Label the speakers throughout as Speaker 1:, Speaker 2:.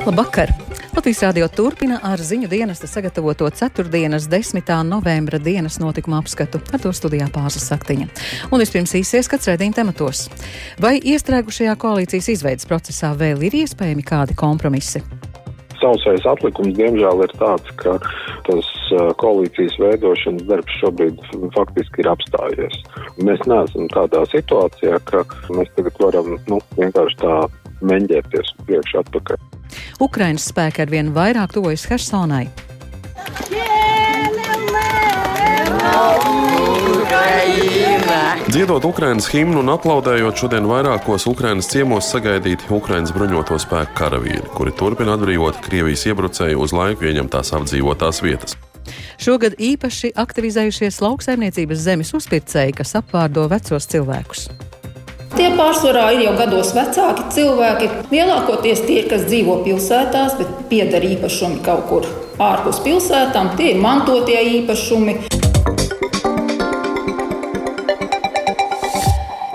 Speaker 1: Labvakar! Latvijas Rādio turpina ar ziņu dienesta sagatavoto 4. 10. novembra dienas notikuma apskatu. Ar to studijā Pāzes Saktiņa. Un vispirms īsies, kad sēdiņa tematos. Vai iestrēgušajā koalīcijas izveidas procesā vēl ir iespējami kādi kompromisi?
Speaker 2: Sausais atlikums, diemžēl, ir tāds, ka tas koalīcijas veidošanas darbs šobrīd faktiski ir apstājies. Mēs neesam tādā situācijā, ka mēs tagad varam nu, vienkārši tā meņģēties priekš atpakaļ.
Speaker 1: Ukrainas spēki ar vien vairāk tuvojas Hersonai.
Speaker 3: Dziedot Ukraiņas himnu un aplaudējot šodien vairākos Ukraiņas ciemos sagaidīti Ukraiņas bruņoto spēku karavīri, kuri turpina atbrīvot Krievijas iebrucēju uz laiku ieņemtās apdzīvotās vietas.
Speaker 1: Šogad īpaši aktivizējušies lauksaimniecības zemes uzpircēji, kas apvārdo vecos cilvēkus.
Speaker 4: Tie pārsvarā ir jau gados vecāki cilvēki. Lielākoties tie, kas dzīvo pilsētās, bet pieder īpašumi kaut kur ārpus pilsētām, tie ir mantotie īpašumi.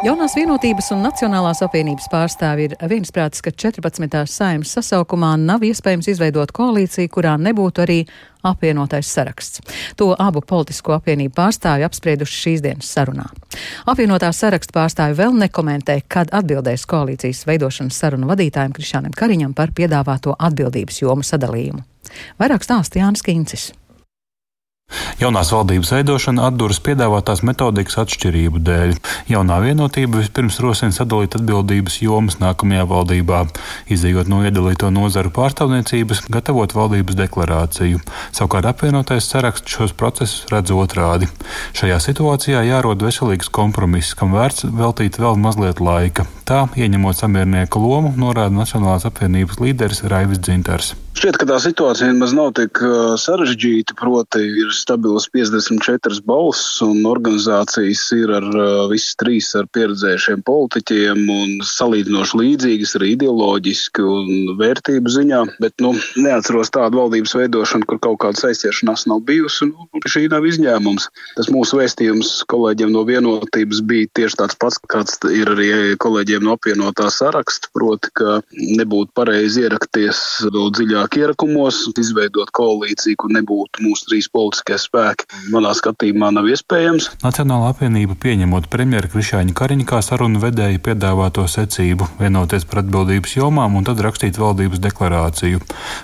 Speaker 1: Jaunās vienotības un Nacionālās apvienības pārstāvi ir viensprātis, ka 14. saimnes sasaukumā nav iespējams izveidot koalīciju, kurā nebūtu arī apvienotais saraksts. To abu politisko apvienību pārstāvi apsprieduši šīs dienas sarunā. Apvienotā saraksta pārstāvi vēl nekomentē, kad atbildēs koalīcijas veidošanas sarunu vadītājiem Krišānam Kariņam par piedāvāto atbildības jomu sadalījumu. Vairāk stāsta Jānis Kīncis.
Speaker 5: Jaunās valdības veidošana atduras piedāvātās metodikas atšķirību dēļ. Jaunā vienotība vispirms rosina sadalīt atbildības jomas nākamajā valdībā, izējot no iedalīto nozaru pārstāvniecības, gatavot valdības deklarāciju. Savukārt apvienotais saraksts šos procesus redz otrādi. Šajā situācijā jārod veselīgs kompromiss, kam vērts veltīt vēl mazliet laika. Tā, ieņemot samiernieka lomu, norāda Nacionālās apvienības līderis Raivis Dzintars.
Speaker 6: Šķiet, ka tā situācija nemaz nav tik sarežģīta. Proti, ir stabilas 54 balss, un organizācijas ir ar visas trīs ar pieredzējušiem politiķiem un salīdzinoši līdzīgas arī ideoloģiski un vērtību ziņā. Bet nu, neatceros tādu valdības veidošanu, kur kaut kāda saistiešanās nav bijusi, un nu, šī nav izņēmums. Tas mūsu vēstījums kolēģiem no vienotības bija tieši tāds pats, kāds ir arī kolēģiem no apvienotā saraksta, proti, ka nebūtu pareizi ierakties vēl dziļāk dziļāk ierakumos, izveidot koalīciju, kur nebūtu mūsu trīs politiskie spēki. Manā skatījumā nav iespējams.
Speaker 5: Nacionāla apvienība pieņemot premjeru Krišāņa Kariņa kā sarunu vedēju piedāvāto secību, vienoties par atbildības jomām un tad rakstīt valdības deklarāciju,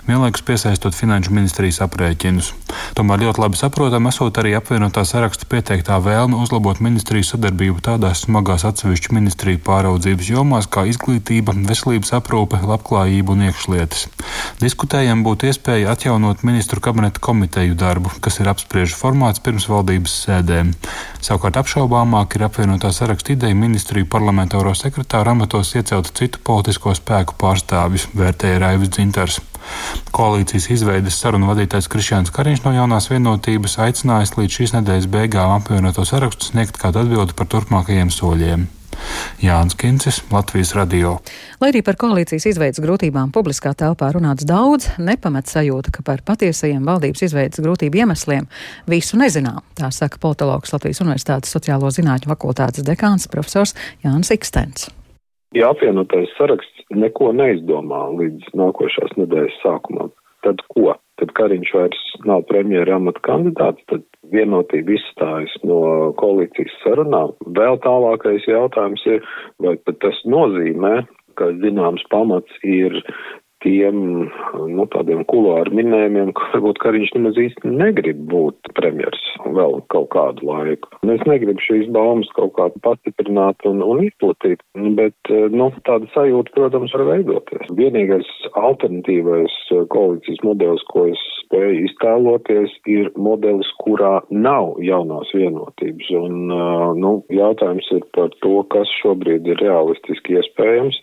Speaker 5: vienlaikus piesaistot finanšu ministrijas aprēķinus. Tomēr ļoti labi saprotam, esot arī apvienotā saraksta pieteiktā vēlme uzlabot ministriju sadarbību tādās smagās atsevišķu ministriju pāraudzības jomās kā izglītība, veselības aprūpe, labklājība un iekšlietas. Diskut Diskutējam būtu iespēja atjaunot ministru kabineta komiteju darbu, kas ir apspriežu formāts pirms valdības sēdēm. Savukārt apšaubāmāk ir apvienotā saraksta ideja ministriju parlamentāro sekretāru amatos iecelt citu politisko spēku pārstāvjus, vērtēja Raivis Dzintars. Koalīcijas izveides sarunu vadītājs Krišjāns Kariņš no jaunās vienotības aicinājis līdz šīs nedēļas beigām apvienoto sarakstu sniegt kādu atbildi par turpmākajiem soļiem. Jānis Kincis, Latvijas radio.
Speaker 1: Lai arī par koalīcijas izveidas grūtībām publiskā telpā runāts daudz, nepamet sajūta, ka par patiesajiem valdības izveidas grūtību iemesliem visu nezinām. Tā saka politologs Latvijas Universitātes sociālo zinātņu fakultātes dekāns profesors Jānis Ikstens.
Speaker 2: Ja apvienotais saraksts neko neizdomā līdz nākošās nedēļas sākumam, tad ko? Kariņš vairs nav premjera amata kandidāts, tad vienotība izstājas no koalīcijas sarunām. Vēl tālākais jautājums ir, vai pat tas nozīmē, ka zināms pamats ir tiem nu, tādiem kulāru minējumiem, ka varbūt Kariņš nemaz īsti negrib būt premjers vēl kaut kādu laiku. Es negribu šīs baumas kaut kā pastiprināt un, un izplatīt, bet nu, tāda sajūta, protams, var veidoties. Vienīgais alternatīvais koalīcijas modelis, ko es spēju iztēloties, ir modelis, kurā nav jaunās vienotības. Un, nu, jautājums ir par to, kas šobrīd ir realistiski iespējams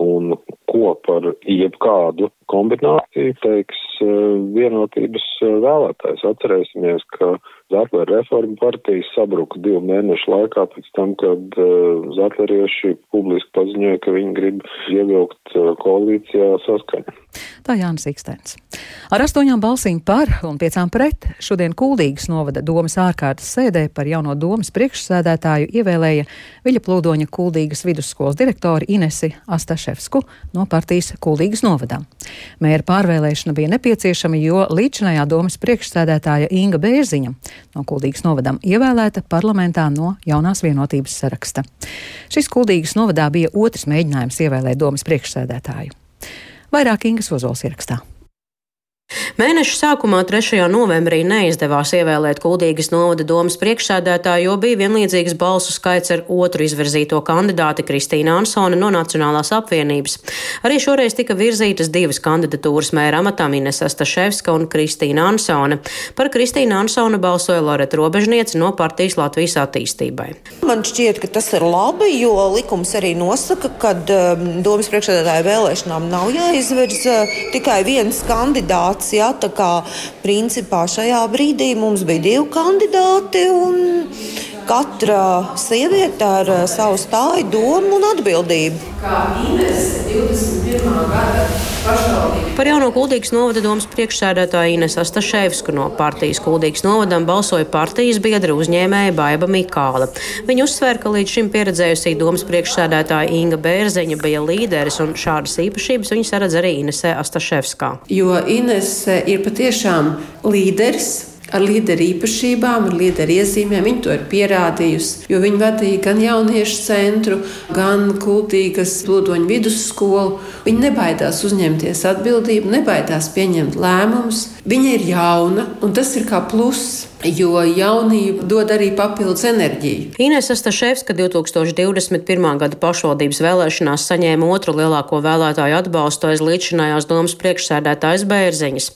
Speaker 2: un ko par jebkādu kombināciju teiks eh, vienotības eh, vēlētājs. Atcerēsimies, ka Zatlera reforma partijas sabruka divu mēnešu laikā pēc tam, kad uh, zatlerieši publiski paziņoja, ka viņi grib ievilkt koalīcijā saskaņu.
Speaker 1: Tā Jānis Ikstens. Ar astoņām balsīm par un piecām pret šodien Kuldīgas novada domas ārkārtas sēdē par jauno domas priekšsēdētāju ievēlēja Viļa Plūdoņa Kuldīgas vidusskolas direktori Inesi Astaševsku no partijas Kuldīgas novadā. Mēra pārvēlēšana bija nepieciešama, jo līdzinājā domas priekšsēdētāja Inga Bērziņa no Kuldīgas novadam ievēlēta parlamentā no jaunās vienotības saraksta. Šis Kuldīgas novadā bija otrs mēģinājums ievēlēt domas priekšsēdētāju. Vairāk Ingas Ozols ierakstā.
Speaker 7: Mēneša sākumā, 3. novembrī, neizdevās ievēlēt Kuldīgas novada domas priekšsēdētāju, jo bija vienlīdzīgs balsu skaits ar otru izvirzīto kandidāti Kristīnu Ansoni no Nacionālās apvienības. Arī šoreiz tika virzītas divas kandidatūras mēra amatam Inesa Staševska un Kristīna Ansone. Par Kristīnu Ansonu balsoja Loreta Robežniece no partijas Latvijas attīstībai.
Speaker 8: Man šķiet, ka tas ir labi, jo likums arī nosaka, ka um, domas priekšsēdētāja vēlēšanām nav jāizvirz uh, tikai viens kandidāts kandidāts. Ja, tā kā principā šajā brīdī mums bija divi kandidāti. Katra sieviete ar uh, savu stāju, domu un atbildību. Kā Ines 21.
Speaker 7: gada Par jauno Kuldīgas novada domas priekšsēdētāju Ines Astaševsku no partijas Kuldīgas novadam balsoja partijas biedra uzņēmēja Baiba Mikāla. Viņa uzsvēra, ka līdz šim pieredzējusī domas priekšsēdētāja Inga Bērzeņa bija līderis un šādas īpašības viņa saredz arī Inesē Astaševskā.
Speaker 9: Jo Inese ir patiešām līderis ar līderu īpašībām, ar līderu iezīmēm. Viņa to ir pierādījusi, jo viņa vadīja gan jauniešu centru, gan kultīgas pludoņu vidusskolu. Viņa nebaidās uzņemties atbildību, nebaidās pieņemt lēmumus. Viņa ir jauna, un tas ir kā pluss jo jaunība dod arī papildus enerģiju.
Speaker 7: Inese Staševska 2021. gada pašvaldības vēlēšanās saņēma otru lielāko vēlētāju atbalstu aiz līdzinājās domas priekšsēdētājas Bērziņas.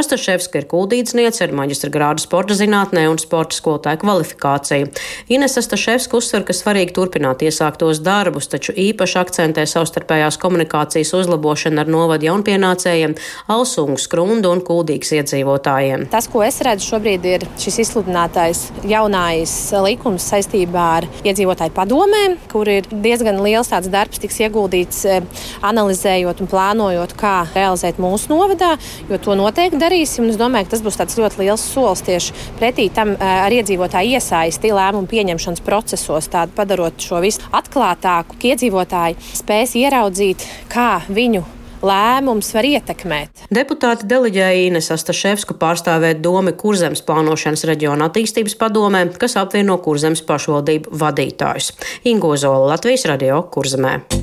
Speaker 7: Astaševska ir kuldīdzniece ar maģistra grādu sporta zinātnē un sporta skolotāja kvalifikāciju. Inese Staševska uzsver, ka svarīgi turpināt iesāktos darbus, taču īpaši akcentē savstarpējās komunikācijas uzlabošanu ar novadu jaunpienācējiem, Alsungu, Skrundu un Kuldīgas iedzīvotājiem.
Speaker 10: Tas, ko es redzu šobrīd, ir šis šis izsludinātais jaunais likums saistībā ar iedzīvotāju padomēm, kur ir diezgan liels tāds darbs, tiks ieguldīts eh, analizējot un plānojot, kā realizēt mūsu novadā, jo to noteikti darīsim. Es domāju, ka tas būs tāds ļoti liels solis tieši pretī tam eh, ar iedzīvotāju iesaisti lēmumu pieņemšanas procesos, tādu padarot šo visu atklātāku, ka iedzīvotāji spēs ieraudzīt, kā viņu lēmums var ietekmēt.
Speaker 7: Deputāti deleģēja Ines Astaševsku pārstāvēt domu Kurzemes plānošanas reģiona attīstības padomē, kas apvieno Kurzemes pašvaldību vadītājus. Ingo Zola, Latvijas radio Kurzemē.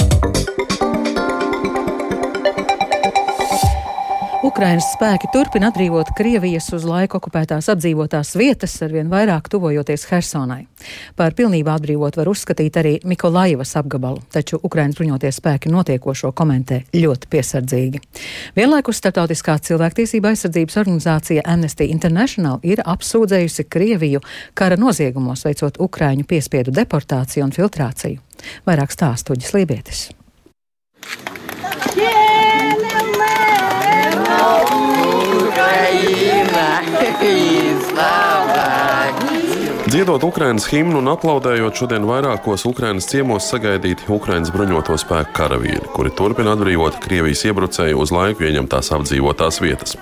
Speaker 1: Ukrainas spēki turpina atbrīvot Krievijas uz laiku okupētās apdzīvotās vietas, arvien vairāk tuvojoties Hersonai. Par pilnībā atbrīvot var uzskatīt arī Mikolaivas apgabalu, taču Ukrainas bruņoties spēki notiekošo komentē ļoti piesardzīgi. Vienlaikus Startautiskā cilvēktiesība aizsardzības organizācija Amnesty International ir apsūdzējusi Krieviju kara noziegumos, veicot Ukraiņu piespiedu deportāciju un filtrāciju. Vairāk stāstuģis Lībietis.
Speaker 3: Dziedot Ukraiņas himnu un aplaudējot šodien vairākos Ukraiņas ciemos sagaidīti Ukraiņas bruņoto spēku karavīri, kuri turpina atbrīvot Krievijas iebrucēju uz laiku ieņemtās apdzīvotās vietas.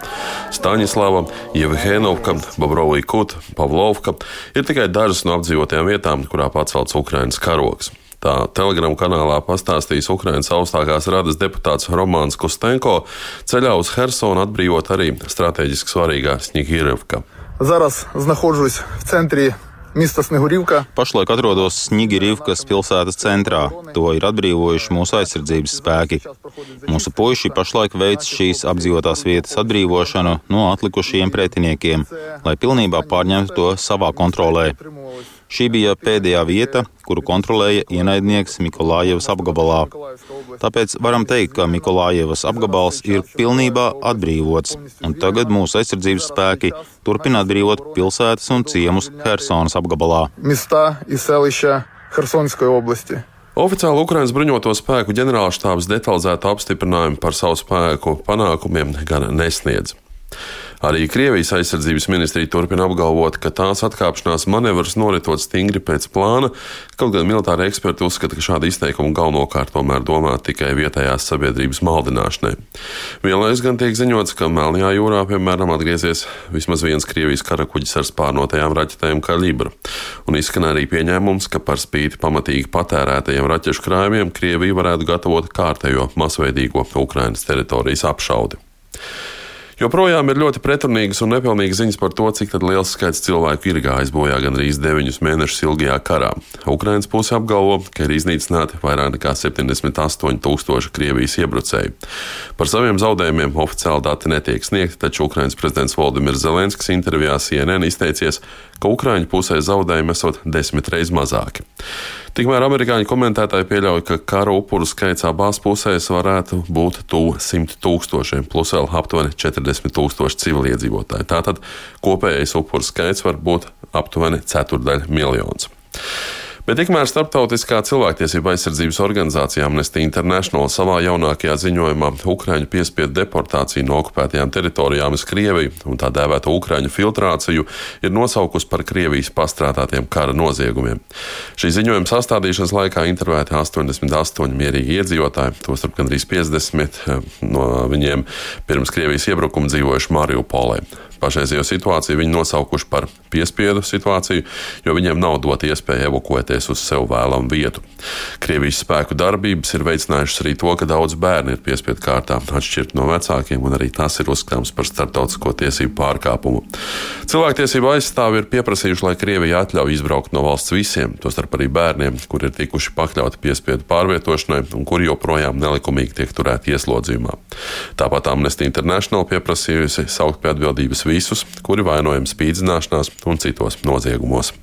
Speaker 3: Staņislava, Jevhenovka, Bobrovija Kuta, Pavlovka ir tikai dažas no apdzīvotajām vietām, kurā pacelts Ukraiņas karoks. Tā telegramu kanālā pastāstījis Ukraiņas augstākās radas deputāts Romāns Kustenko ceļā uz Hersonu atbrīvot arī strateģiski svarīgā Sņigirevka.
Speaker 11: Зараз знаходжусь в центрі Mista Snegurivka.
Speaker 12: Pašlaik atrodos Snigirivkas pilsētas centrā. To ir atbrīvojuši mūsu aizsardzības spēki. Mūsu puiši pašlaik veic šīs apdzīvotās vietas atbrīvošanu no atlikušajiem pretiniekiem, lai pilnībā pārņemtu to savā kontrolē. Šī bija pēdējā vieta, kuru kontrolēja ienaidnieks Mikolājevas apgabalā. Tāpēc varam teikt, ka Mikolājevas apgabals ir pilnībā atbrīvots, un tagad mūsu aizsardzības spēki turpina atbrīvot pilsētas un ciemus Helsonas apgabalā.
Speaker 3: Oficiāli Ukraiņas bruņoto spēku ģenerālštābs detalizētu apstiprinājumu par savu spēku panākumiem gan nesniedz. Arī Krievijas aizsardzības ministrija turpina apgalvot, ka tās atkāpšanās manevrs noritot stingri pēc plāna, kaut gan militāri eksperti uzskata, ka šāda izteikuma galvenokārt tomēr domāta tikai vietējās sabiedrības maldināšanai. Vienlaikus gan tiek ziņots, ka Melnajā jūrā, piemēram, atgriezies vismaz viens Krievijas karakuģis ar spārnotajām raķetēm kalibra, un izskan arī pieņēmums, ka par spīti pamatīgi patērētajiem raķešu krājumiem Krievija varētu gatavot kārtējo masveidīgo Ukrainas teritorijas apšaudi. Joprojām ir ļoti pretrunīgas un nepilnīgas ziņas par to, cik liels skaits cilvēku ir gājis bojā gandrīz deviņus mēnešus ilgajā karā. Ukraiņas puse apgalvo, ka ir iznīcināti vairāk nekā 78 tūkstoši Krievijas iebrucēju. Par saviem zaudējumiem oficiāli dati netiek sniegti, taču Ukraiņas prezidents Valdimirs Zelenskis intervijā CNN izteicies, ka Ukraiņu pusē zaudējumi esot desmit reizes mazāki. Tikmēr amerikāņu komentētāji pieļauj, ka kara upuru skaits abās pusēs varētu būt tuvu 100 tūkstošiem, plus vēl aptuveni 40 tūkstoši civiliedzīvotāji. Tātad kopējais upuru skaits var būt aptuveni ceturdaļa miljons. Bet tikmēr Startautiskā cilvēktiesība aizsardzības organizācija Amnesty International savā jaunākajā ziņojumā Ukraiņu piespiedu deportāciju no okupētajām teritorijām uz Krieviju un tā dēvēto Ukraiņu filtrāciju ir nosaukusi par Krievijas pastrādātiem kara noziegumiem. Šī ziņojuma sastādīšanas laikā intervēti 88 mierīgi iedzīvotāji, tostarp gandrīz 50 eh, no viņiem pirms Krievijas iebrukuma dzīvojuši Mariupolē. Pašreizējo situāciju viņi nosaukuši par piespiedu situāciju, jo viņiem nav dot iespēju evakuēties uz sev vēlamu vietu. Krievijas spēku darbības ir veicinājušas arī to, ka daudz bērni ir piespiedu kārtā atšķirt no vecākiem, un arī tas ir uzskatāms par starptautisko tiesību pārkāpumu. Cilvēktiesību aizstāvi ir pieprasījuši, lai Krievija atļauj izbraukt no valsts visiem, tostarp arī bērniem, kuri ir tikuši pakļauti piespiedu pārvietošanai un kuri joprojām nelikumīgi tiek turēti ieslodzījumā. Tāpat Amnesty International pieprasījusi saukt pie atbildības visus, kuri vainojami spīdzināšanās un citos noziegumos.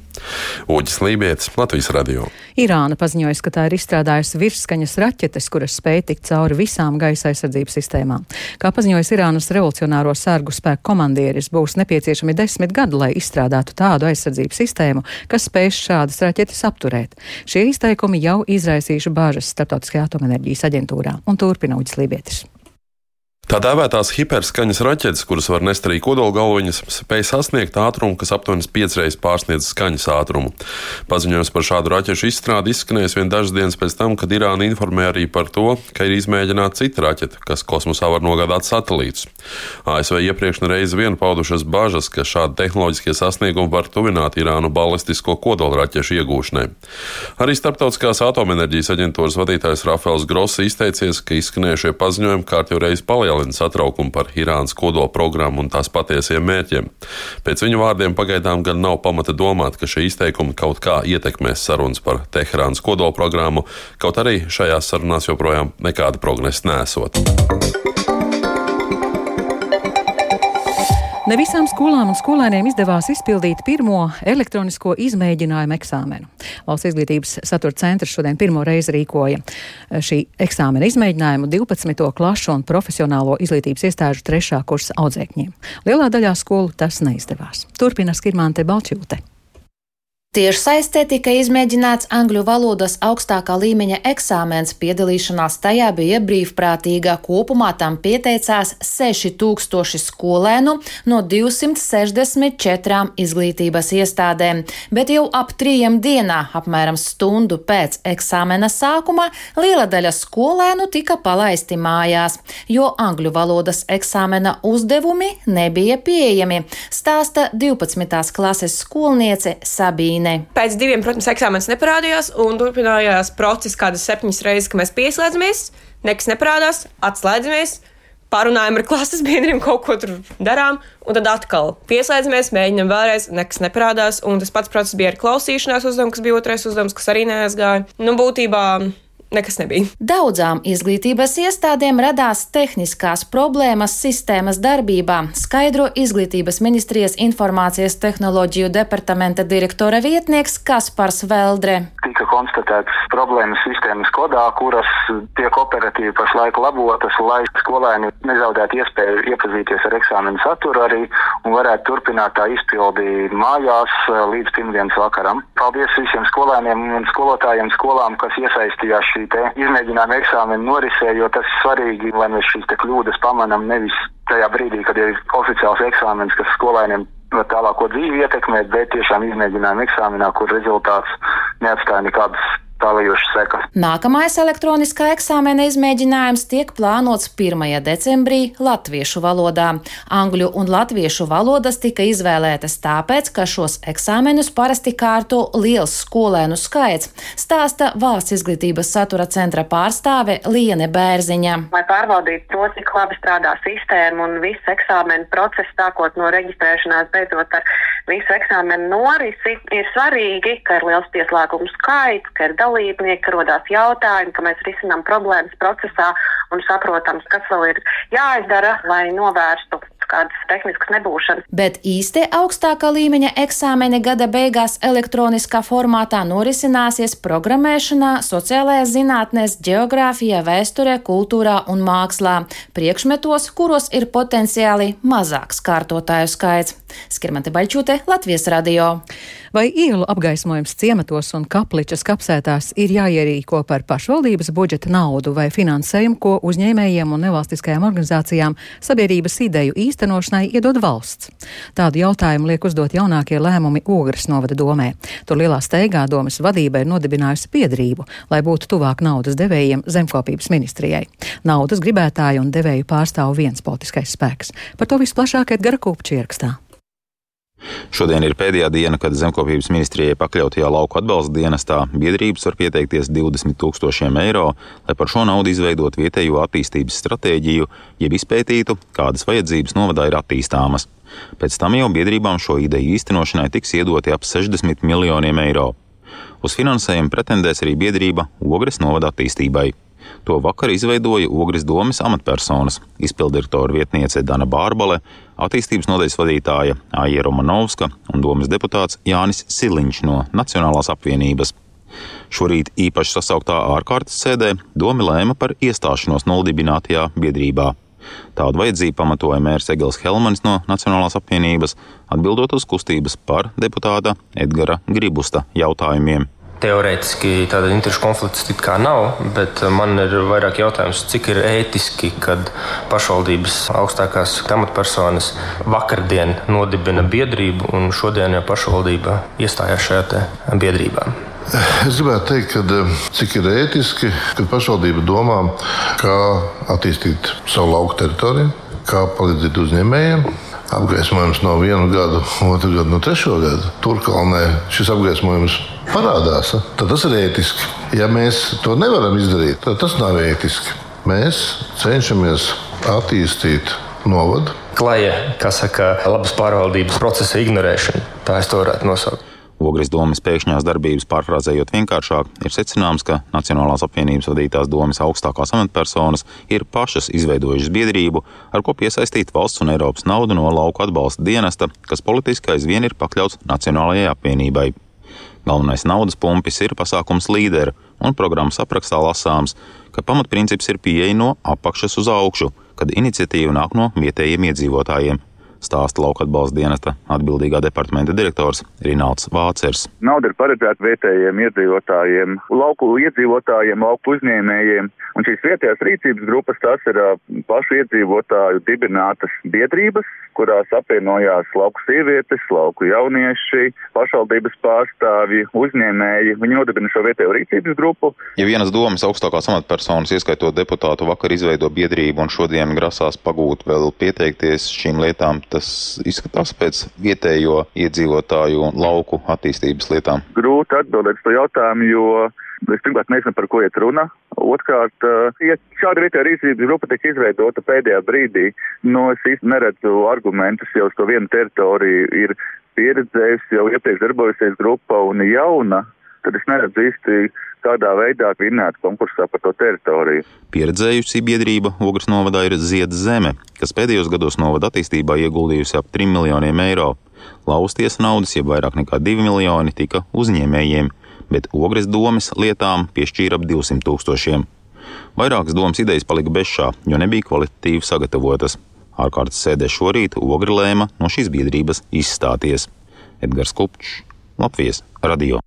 Speaker 3: Uģis Lībijams, Latvijas radio.
Speaker 1: Irāna paziņoja, ka tā ir izstrādājusi virsskaņas raķetes, kuras spēj tikt cauri visām gaisa aizsardzības sistēmām. Kā paziņoja Irānas revolucionāro sārgu spēku komandieris, būs nepieciešami desmit gadi, lai izstrādātu tādu aizsardzības sistēmu, kas spēs šādas raķetes apturēt. Šie izteikumi jau izraisījuši bāžas Startautiskajā atomenerģijas aģentūrā un turpina Uģis Lībijams.
Speaker 3: Tā dēvētās hiperskaņas raķetes, kuras var nest arī kodolgalviņas, spēj sasniegt ātrumu, kas aptuveni piecreiz pārsniedz skaņas ātrumu. Paziņojums par šādu raķešu izstrādi izskanējis vien dažas dienas pēc tam, kad Irāna informēja arī par to, ka ir izmēģināta cita raķete, kas kosmosā var nogādāt satelītus. ASV iepriekš reizi vien paudušas bažas, ka šādi tehnoloģiskie sasniegumi var tuvināt Irānu balistisko kodolraķešu iegūšanai. Arī Starptautiskās atomenerģijas aģentūras vadītājs Rafaels Gross izteicies, ka izskanējušie paziņojumi kārtīgi reiz palielina palielina satraukumu par Irānas kodola programmu un tās patiesiem mērķiem. Pēc viņu vārdiem pagaidām gan nav pamata domāt, ka šie izteikumi kaut kā ietekmēs sarunas par Teherānas kodola programmu, kaut arī šajās sarunās joprojām nekāda progresa nesot.
Speaker 1: Ne visām skolām un skolēniem izdevās izpildīt pirmo elektronisko izmēģinājumu eksāmenu. Valsts izglītības satura centrs šodien pirmo reizi rīkoja šī eksāmena izmēģinājumu 12. klašu un profesionālo izglītības iestāžu trešā kursa audzēkņiem. Lielā daļā skolu tas neizdevās. Turpina Skirmante Balčūte.
Speaker 13: Tiešsaistē tika izmēģināts angļu valodas augstākā līmeņa eksāmens. Piedalīšanās tajā bija brīvprātīga. Kopumā tam pieteicās 6000 skolēnu no 264 izglītības iestādēm, bet jau ap trījiem dienā, apmēram stundu pēc eksāmena sākuma, liela daļa skolēnu tika palaisti mājās, jo angļu valodas eksāmena uzdevumi nebija pieejami, stāsta 12. klases skolniece Sabīne.
Speaker 14: Nē. Pēc diviem, protams, eksāmenis neparādījās, un turpinājās process kādas septiņas reizes, kad mēs pieslēdzamies, nekas neparādās, atslēdzamies. Parunājam ar klases biedriem, kaut ko tur darām, un tad atkal pieslēdzamies, mēģinam vēlreiz, nekas neparādās. Un tas pats process bija ar klausīšanās uzdevumu, kas bija otrais uzdevums, kas arī neaizgāja. Nu, būtībā nekas nebija.
Speaker 13: Daudzām izglītības iestādēm radās tehniskās problēmas sistēmas darbībā, skaidro izglītības ministrijas informācijas tehnoloģiju departamenta direktora vietnieks Kaspars Veldre.
Speaker 15: Tika konstatētas problēmas sistēmas kodā, kuras tiek operatīvi pašlaik labotas, lai skolēni nezaudētu iespēju iepazīties ar eksāmenu saturu arī un varētu turpināt tā izpildi mājās eh, līdz pirmdienas vakaram. Paldies visiem skolēniem un skolotājiem skolām, kas iesaistījās šī izmēģinājuma eksāmena norisē, jo tas ir svarīgi, lai mēs šīs kļūdas pamanām nevis tajā brīdī, kad ir oficiāls eksāmenis, kas skolēniem tālāko dzīvi ietekmēt, bet tiešām izmēģinājuma eksāmenā, kur rezultāts neatstāja nekādas tālajošas sekas.
Speaker 13: Nākamais elektroniskā eksāmena izmēģinājums tiek plānots 1. decembrī latviešu valodā. Angļu un latviešu valodas tika izvēlētas tāpēc, ka šos eksāmenus parasti kārto liels skolēnu skaits, stāsta valsts izglītības satura centra pārstāve Liene Bērziņa.
Speaker 16: Lai pārbaudītu to, cik labi strādā sistēma un viss eksāmena process, sākot no reģistrēšanās, beidzot ar visu eksāmenu norisi, ir svarīgi, ka ir liels pieslēgumu skaits, ka ir dalībnieki, rodās jautājumi, ka mēs risinām problēmas procesā un saprotam, kas vēl ir jāizdara, lai novērstu kādas tehniskas nebūšanas.
Speaker 13: Bet īsti augstākā līmeņa eksāmeni gada beigās elektroniskā formātā norisināsies programmēšanā, sociālajās zinātnēs, geogrāfijā, vēsturē, kultūrā un mākslā - priekšmetos, kuros ir potenciāli mazāks kārtotāju skaits. Skirmante Baļķūte, Latvijas radio.
Speaker 1: Vai ielu apgaismojums ciematos un kapličas kapsētās ir jāierīko par pašvaldības budžeta naudu vai finansējumu, ko uzņēmējiem un nevalstiskajām organizācijām sabiedrības ideju īstenošanai iedod valsts? Tādu jautājumu liek uzdot jaunākie lēmumi Ogres novada domē. Tur lielā steigā domas vadība ir nodibinājusi biedrību, lai būtu tuvāk naudas devējiem zemkopības ministrijai. Naudas gribētāju un devēju pārstāv viens politiskais spēks. Par to visplašāk Edgara Kupča ierakstā.
Speaker 12: Šodien ir pēdējā diena, kad zemkopības ministrijai pakļautajā lauku atbalsta dienestā biedrības var pieteikties 20 tūkstošiem eiro, lai par šo naudu izveidot vietējo attīstības stratēģiju, jeb izpētītu, kādas vajadzības novadā ir attīstāmas. Pēc tam jau biedrībām šo ideju īstenošanai tiks iedoti ap 60 miljoniem eiro. Uz finansējumu pretendēs arī biedrība Ogres novada attīstībai. To vakar izveidoja Ogres domas amatpersonas - izpildirektora vietniece Dana Bārbale, attīstības nodaļas vadītāja Aija Romanovska un domas deputāts Jānis Siliņš no Nacionālās apvienības. Šorīt īpaši sasauktā ārkārtas sēdē Doma lēma par iestāšanos nodibinātajā biedrībā. Tādu vajadzību pamatoja mērs Egils Helmanis no Nacionālās apvienības, atbildot uz kustības par deputāta Edgara Gribusta jautājumiem.
Speaker 17: Teorētiski tāda interešu konflikts it kā nav, bet man ir vairāk jautājums, cik ir ētiski, kad pašvaldības augstākās amatpersonas vakardien nodibina biedrību un šodien jau pašvaldība iestājās šajā biedrībā.
Speaker 18: Es gribētu teikt, ka cik ir ētiski, kad pašvaldība domā, kā attīstīt savu lauku teritoriju, kā palīdzēt uzņēmējiem, apgaismojums no vienu gadu, otru gadu, no trešo gadu. Turkalnē šis apgaismojums parādās, tad tas ir ētiski. Ja mēs to nevaram izdarīt, tad tas nav ētiski. Mēs cenšamies attīstīt novadu.
Speaker 17: Klaja, kā saka, labas pārvaldības procesa ignorēšana. Tā es to varētu nosaukt.
Speaker 12: Ogres domas pēkšņās darbības pārfrāzējot vienkāršāk, ir secināms, ka Nacionālās apvienības vadītās domas augstākās amatpersonas ir pašas izveidojušas biedrību, ar ko piesaistīt valsts un Eiropas naudu no lauku atbalsta dienesta, kas politiski aizvien ir pakļauts Nacionālajai apvienībai. Galvenais naudas pumpis ir pasākums līderi, un programmas aprakstā lasāms, ka pamatprincips ir pieeja no apakšas uz augšu, kad iniciatīva nāk no vietējiem iedzīvotājiem stāsta lauka atbalsta dienesta atbildīgā departamenta direktors Rināls Vācers.
Speaker 19: Nauda ir paredzēta vietējiem iedzīvotājiem, lauku iedzīvotājiem, lauku uzņēmējiem, un šīs vietējās rīcības grupas tās ir pašu iedzīvotāju dibinātas biedrības, kurās apvienojās lauku sievietes, lauku jaunieši, pašvaldības pārstāvji, uzņēmēji. Viņi nodibina šo vietējo rīcības grupu.
Speaker 12: Ja vienas domas augstākās amatpersonas, ieskaitot deputātu, vakar izveido biedrību un šodien grasās pagūt vēl pieteikties šīm lietām, tas izskatās pēc vietējo iedzīvotāju un lauku attīstības lietām?
Speaker 19: Grūti atbildēt uz to jautājumu, jo es pirmkārt nezinu, par ko iet runa. Otrkārt, ja šāda vietējā rīcības grupa tika izveidota pēdējā brīdī, no es īsti neredzu argumentus, jau uz to vienu teritoriju ir pieredzējusi, jau iepriekš darbojusies grupa un jauna, tad es neredzu īsti kādā veidā vinnēt konkursā par to teritoriju.
Speaker 12: Pieredzējusi biedrība Ogres novadā ir Ziedz zeme, kas pēdējos gados novada attīstībā ieguldījusi ap 3 miljoniem eiro. Lausties naudas, jeb vairāk nekā 2 miljoni, tika uzņēmējiem, bet Ogres domas lietām piešķīra ap 200 tūkstošiem. Vairākas domas idejas palika bešā, jo nebija kvalitatīvi sagatavotas. Ārkārtas sēdē šorīt Ogre lēma no šīs biedrības izstāties. Edgars Kupčs, Latvijas radio.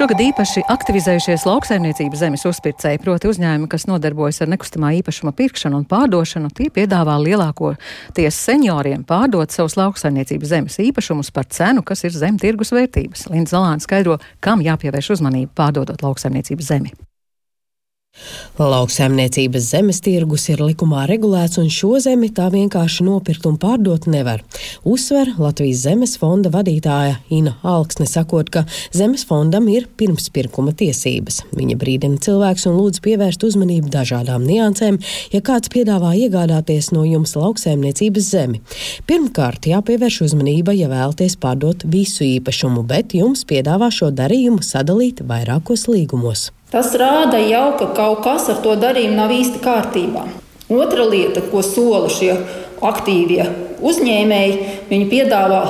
Speaker 1: Šogad īpaši aktivizējušies lauksaimniecības zemes uzpircēji, proti uzņēmumi, kas nodarbojas ar nekustamā īpašuma pirkšanu un pārdošanu, tie piedāvā lielākoties senioriem pārdot savus lauksaimniecības zemes īpašumus par cenu, kas ir zem tirgus vērtības. Linda Zalāna skaidro, kam jāpievērš uzmanība pārdodot lauksaimniecības zemi.
Speaker 20: Lauksaimniecības zemes tirgus ir likumā regulēts, un šo zemi tā vienkārši nopirkt un pārdot nevar. Uzsver Latvijas zemes fonda vadītāja Ina Alksne, sakot, ka zemes fondam ir pirmspirkuma tiesības. Viņa brīdina cilvēks un lūdz pievērst uzmanību dažādām niansēm, ja kāds piedāvā iegādāties no jums lauksaimniecības zemi. Pirmkārt, jāpievērš uzmanība, ja vēlaties pārdot visu īpašumu, bet jums piedāvā šo darījumu sadalīt vairākos līgumos.
Speaker 4: Tas rāda jau, ka kaut kas ar to darījumu nav īsti kārtībā. Otra lieta, ko sola šie aktīvie uzņēmēji, viņi piedāvā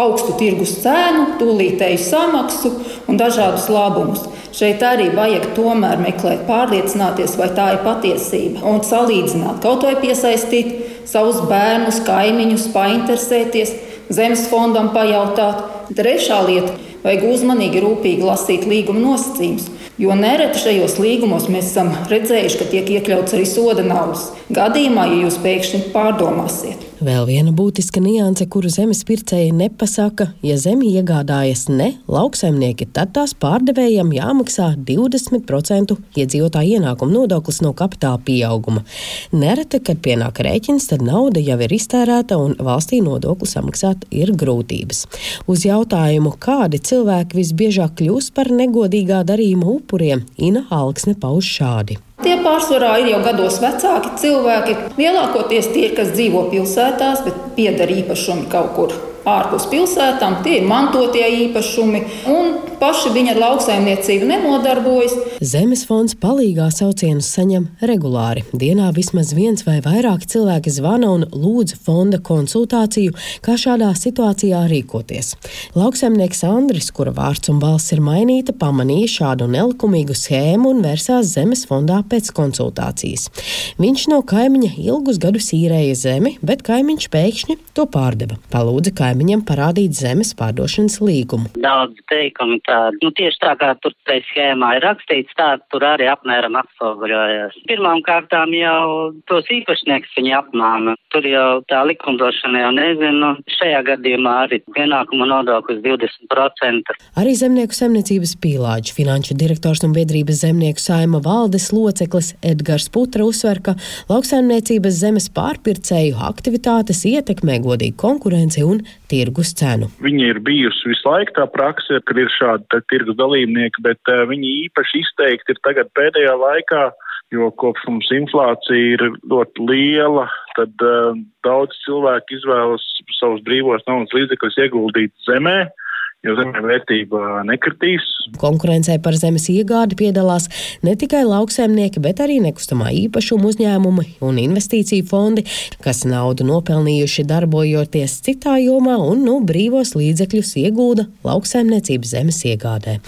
Speaker 4: augstu tirgus cenu, tūlītēju samaksu un dažādus labumus. Šeit arī vajag tomēr meklēt, pārliecināties, vai tā ir patiesība un salīdzināt, kaut vai piesaistīt savus bērnus, kaimiņus, painteresēties, zemes fondam pajautāt. Trešā lieta - vajag uzmanīgi, rūpīgi lasīt līguma nosacījumus Jo nereti šajos līgumos mēs esam redzējuši, ka tiek iekļauts arī soda naudas. Gadījumā, ja jūs pēkšņi pārdomāsiet.
Speaker 20: Vēl viena būtiska nianse, kuru zemes pircēji nepasaka, ja zemi iegādājas ne lauksaimnieki, tad tās pārdevējiem jāmaksā 20% iedzīvotāju ienākuma nodoklis no kapitāla pieauguma. Nereti, kad pienāk rēķins, tad nauda jau ir iztērēta un valstī nodokli samaksāt ir grūtības. Uz jautājumu, kādi cilvēki visbiežāk kļūst par negodīgā darījuma upuriem, Ina Alksne pauž šādi.
Speaker 4: Tie pārsvarā ir jau gados vecāki cilvēki. Lielākoties tie, kas dzīvo pilsētās, bet pieder īpašumi kaut kur ārpus pilsētām, tie ir mantotie īpašumi, un paši viņi ar lauksaimniecību nenodarbojas.
Speaker 20: Zemes fonds palīgā saucienus saņem regulāri. Dienā vismaz viens vai vairāk cilvēki zvana un lūdz fonda konsultāciju, kā šādā situācijā rīkoties. Lauksaimnieks Andris, kura vārds un balss ir mainīta, pamanīja šādu nelikumīgu schēmu un vērsās Zemes fondā pēc konsultācijas. Viņš no kaimiņa ilgus gadus īrēja zemi, bet kaimiņš pēkšņi to pārdeva. Palūdza kaimiņam parādīt zemes pārdošanas līgumu.
Speaker 21: Daudz teikumu tādu, nu tieši tā kā tur tajā schēmā ir rakstīts, tā tur arī apmēram atspoguļojas. Pirmām kārtām jau tos īpašnieks viņi apmāna. Tur jau tā likumdošana jau nezinu. Šajā gadījumā arī ienākuma nodoklis 20%.
Speaker 20: Arī zemnieku saimniecības pīlāģi finanšu direktors un biedrības zemnieku saima valdes loceklis Edgars Putra uzsver, ka lauksaimniecības zemes pārpircēju aktivitātes ietekmē godīgu konkurenci un tirgus cenu.
Speaker 22: Viņa ir bijusi visu laiku tā praksa, kad ir šādi tirgus dalībnieki, bet uh, viņi īpaši izteikti ir tagad pēdējā laikā, jo kopš mums inflācija ir ļoti liela, tad uh, daudz cilvēku izvēlas savus brīvos naudas līdzekļus ieguldīt zemē jo zemē vērtība nekritīs.
Speaker 20: Konkurencē par zemes iegādi piedalās ne tikai lauksaimnieki, bet arī nekustamā īpašuma uzņēmumi un investīciju fondi, kas naudu nopelnījuši darbojoties citā jomā un nu brīvos līdzekļus iegūda lauksaimniecības zemes iegādē.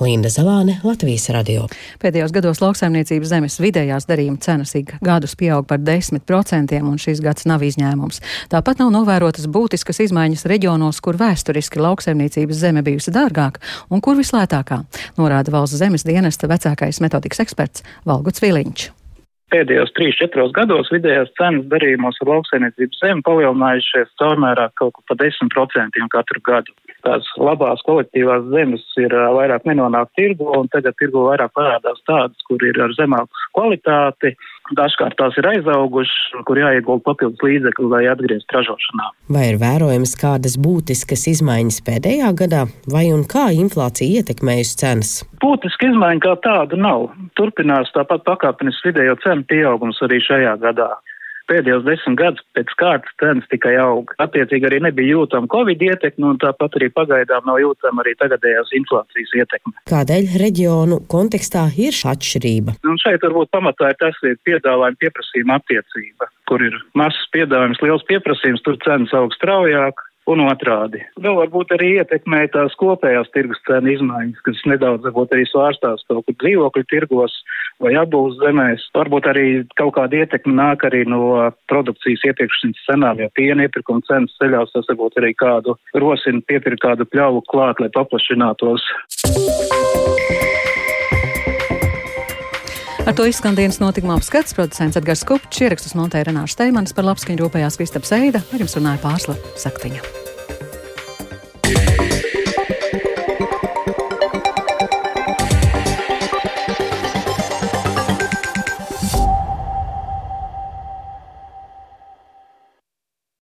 Speaker 20: Linda Zalāne, Latvijas radio.
Speaker 1: Pēdējos gados lauksaimniecības zemes vidējās darījuma cenas ik gadus pieaug par 10%, un šis gads nav izņēmums. Tāpat nav novērotas būtiskas izmaiņas reģionos, kur vēsturiski lauksaimniecības zeme bijusi dārgāka un kur vislētākā, norāda valsts zemes dienesta vecākais metodikas eksperts Valguts Viliņš
Speaker 23: pēdējos 3-4 gados vidējās cenas darījumos ar lauksainiecības zemi palielinājušies caurmērā kaut kur pa 10% katru gadu. Tās labās kolektīvās zemes ir vairāk nenonāk tirgu, un tagad tirgu vairāk parādās tādas, kur ir ar zemāku kvalitāti, Dažkārt tās ir aizaugušas, kur jāiegulda papildus līdzekļi, lai atgrieztu ražošanā.
Speaker 20: Vai ir vērojams kādas būtiskas izmaiņas pēdējā gadā, vai un kā inflācija ietekmējusi cenas?
Speaker 23: Būtiska izmaiņa kā tāda nav. Turpinās tāpat pakāpenis vidējo cenu pieaugums arī šajā gadā pēdējos desmit gadus pēc kārtas cenas tikai aug. Attiecīgi arī nebija jūtama Covid ietekme, un tāpat arī pagaidām nav jūtama arī tagadējās inflācijas ietekme.
Speaker 20: Kādēļ reģionu kontekstā ir šī atšķirība?
Speaker 23: Un šeit varbūt pamatā ir tas piedāvājuma pieprasījuma attiecība, kur ir mazs piedāvājums, liels pieprasījums, tur cenas aug straujāk un otrādi. Vēl varbūt arī ietekmē tās kopējās tirgus cenu izmaiņas, kas nedaudz varbūt arī svārstās kaut kur dzīvokļu tirgos vai apbūves zemēs. Varbūt arī kaut kāda ietekme nāk arī no produkcijas iepirkšanas cenām, ja piena iepirkuma cenas ceļās, tas varbūt arī kādu rosina piepirkt kādu pļauju klāt, lai paplašinātos.
Speaker 1: Ar to izskan dienas notikuma apskats. Producents Edgars Kupčs, ierakstus montēja Renāša Steimanis par labskaņu rūpējās Kristaps Eida, ar jums runāja Pārsla Saktiņa.